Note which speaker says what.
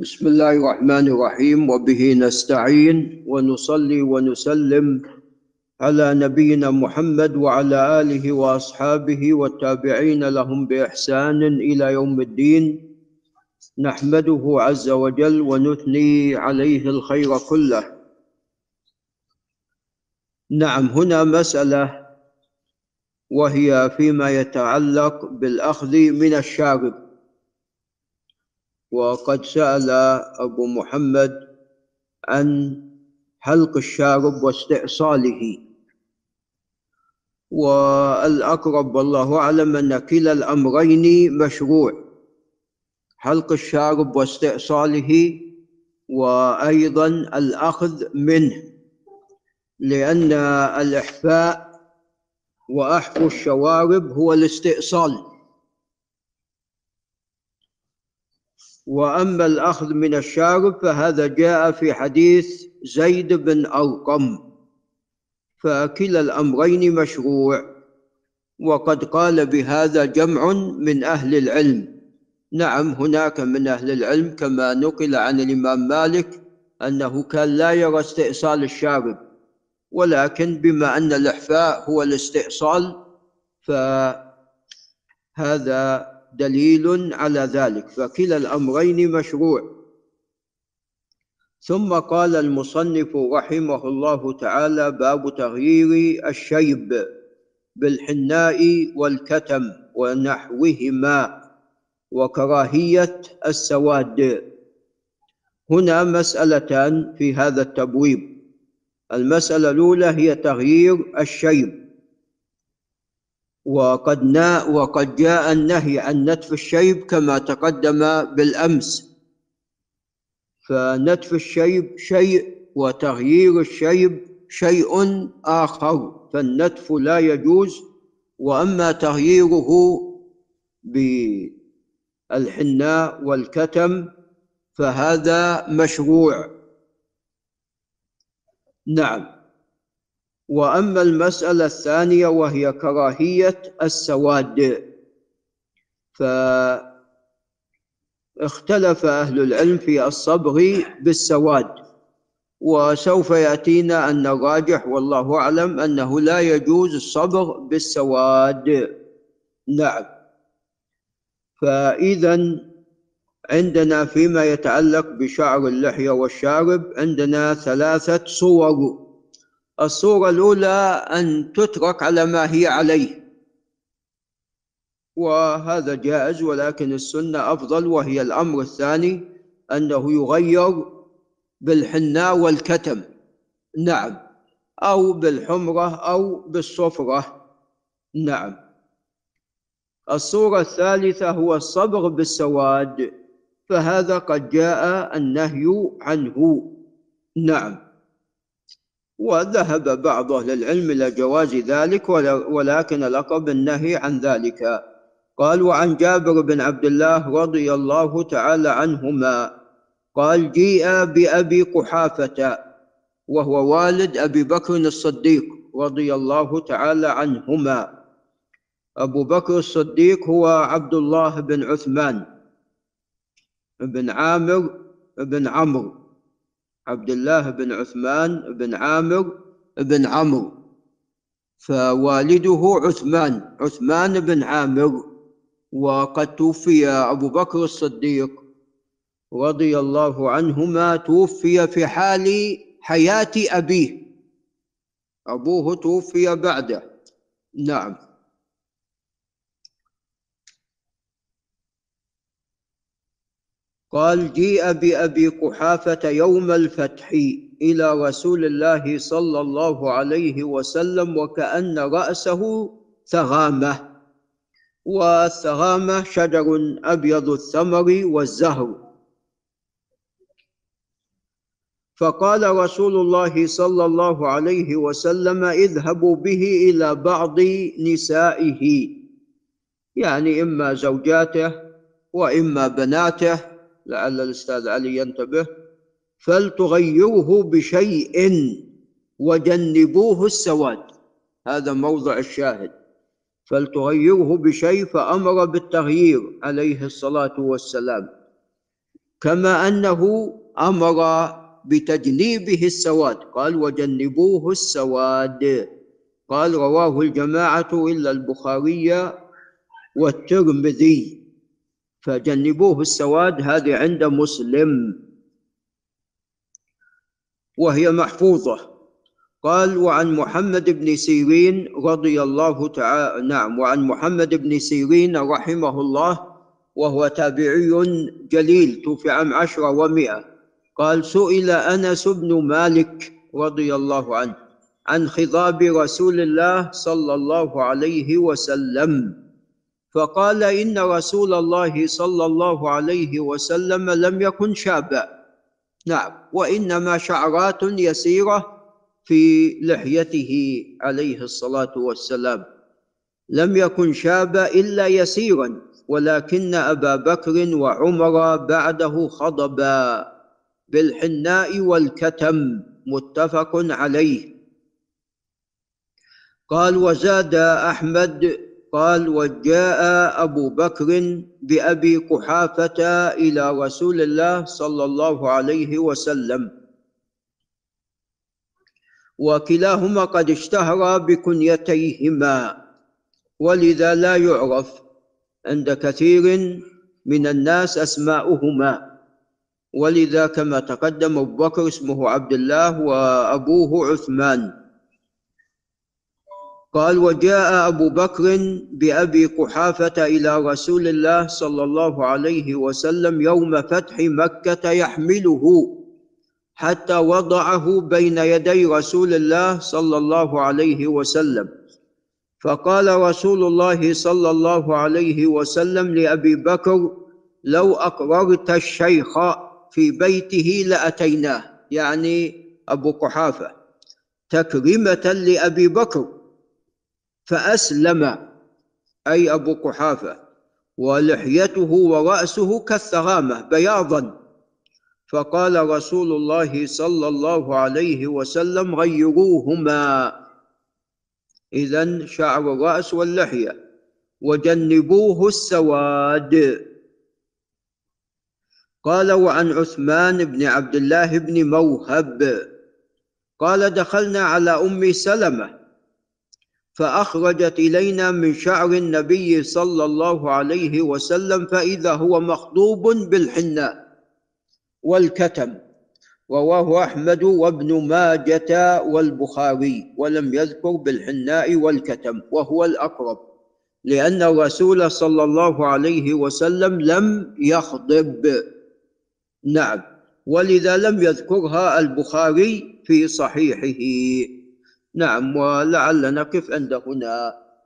Speaker 1: بسم الله الرحمن الرحيم وبه نستعين ونصلي ونسلم على نبينا محمد وعلى آله وأصحابه والتابعين لهم بإحسان إلى يوم الدين. نحمده عز وجل ونثني عليه الخير كله. نعم هنا مسألة وهي فيما يتعلق بالأخذ من الشارب. وقد سأل أبو محمد عن حلق الشارب واستئصاله. والأقرب والله أعلم أن كلا الأمرين مشروع حلق الشارب واستئصاله وأيضا الأخذ منه لأن الإحفاء وأحفو الشوارب هو الاستئصال. وأما الأخذ من الشارب فهذا جاء في حديث زيد بن أرقم. فكلا الأمرين مشروع. وقد قال بهذا جمع من أهل العلم. نعم هناك من أهل العلم كما نقل عن الإمام مالك أنه كان لا يرى استئصال الشارب. ولكن بما أن الإحفاء هو الاستئصال فهذا دليل على ذلك. فكلا الأمرين مشروع. ثم قال المصنف رحمه الله تعالى باب تغيير الشيب بالحناء والكتم ونحوهما وكراهية السواد. هنا مسألتان في هذا التبويب. المسألة الأولى هي تغيير الشيب. وقد نا وقد جاء النهي عن نتف الشيب كما تقدم بالأمس. فنتف الشيب شيء وتغيير الشيب شيء آخر فالنتف لا يجوز. وأما تغييره بالحناء والكتم فهذا مشروع. نعم. وأما المسألة الثانية وهي كراهية السواد. فاختلف أهل العلم في الصبغ بالسواد وسوف يأتينا أن الراجح والله أعلم أنه لا يجوز الصبغ بالسواد. نعم. فإذا عندنا فيما يتعلق بشعر اللحية والشارب عندنا ثلاثة صور. الصورة الأولى أن تترك على ما هي عليه. وهذا جائز ولكن السنة أفضل وهي الأمر الثاني أنه يغير بالحناء والكتم. نعم. أو بالحمرة أو بالصفرة. نعم. الصورة الثالثة هو الصبغ بالسواد فهذا قد جاء النهي عنه. نعم. وذهب بعض أهل العلم إلى جواز ذلك ولكن الأقرب النهي عن ذلك. قال وعن جابر بن عبد الله رضي الله تعالى عنهما قال جيء بأبي قحافة وهو والد أبي بكر الصديق رضي الله تعالى عنهما. أبو بكر الصديق هو عبد الله بن عثمان بن عامر بن عمرو عبد الله بن عثمان بن عامر بن عمرو. فوالده عثمان عثمان بن عامر. وقد توفي أبو بكر الصديق رضي الله عنهما توفي في حال حياة أبيه. أبوه توفي بعده. نعم. قال جيء بأبي قحافة يوم الفتح إلى رسول الله صلى الله عليه وسلم وكأن رأسه ثغامة. والثغامة شجر أبيض الثمر والزهر. فقال رسول الله صلى الله عليه وسلم اذهبوا به إلى بعض نسائه يعني إما زوجاته وإما بناته لعل الأستاذ علي ينتبه فلتغيره بشيء وجنبوه السواد. هذا موضع الشاهد. فلتغيره بشيء فأمر بالتغيير عليه الصلاة والسلام. كما أنه أمر بتجنيبه السواد. قال وجنبوه السواد. قال رواه الجماعة إلا البخاري والترمذي. فجنبوه السواد هذه عند مسلم. وهي محفوظة. قال وعن محمد بن سيرين رضي الله تعالى نعم وعن محمد بن سيرين رحمه الله وهو تابعي جليل توفي عام عشرة ومئة قال سئل أنس بن مالك رضي الله عنه عن خضاب رسول الله صلى الله عليه وسلم. فقال إن رسول الله صلى الله عليه وسلم لم يكن شابا. نعم وإنما شعرات يسيرة في لحيته عليه الصلاة والسلام. لم يكن شابا إلا يسيرا ولكن أبا بكر وعمر بعده خضبا بالحناء والكتم متفق عليه. قال وزاد أحمد قال وجاء أبو بكر بأبي قحافة إلى رسول الله صلى الله عليه وسلم. وكلاهما قد اشتهر بكنيتيهما ولذا لا يعرف عند كثير من الناس أسماؤهما. ولذا كما تقدم أبو بكر اسمه عبد الله وأبوه عثمان. قال وجاء أبو بكر بأبي قحافة إلى رسول الله صلى الله عليه وسلم يوم فتح مكة يحمله حتى وضعه بين يدي رسول الله صلى الله عليه وسلم. فقال رسول الله صلى الله عليه وسلم لأبي بكر لو أقررت الشيخ في بيته لأتيناه. يعني أبو قحافة. تكرمة لأبي بكر. فأسلم أي أبو قحافة ولحيته ورأسه كالثغامة بياضا. فقال رسول الله صلى الله عليه وسلم غيروهما. إذا شعر الرأس واللحية وجنبوه السواد. قال وعن عثمان بن عبد الله بن موهب. قال دخلنا على أم سلمة فأخرجت إلينا من شعر النبي صلى الله عليه وسلم فإذا هو مخضوب بالحناء والكتم رواه أحمد وابن ماجة والبخاري ولم يذكر بالحناء والكتم وهو الأقرب لأن الرسول صلى الله عليه وسلم لم يخضب. نعم ولذا لم يذكرها البخاري في صحيحه. نعم ولعل نقف عند هنا.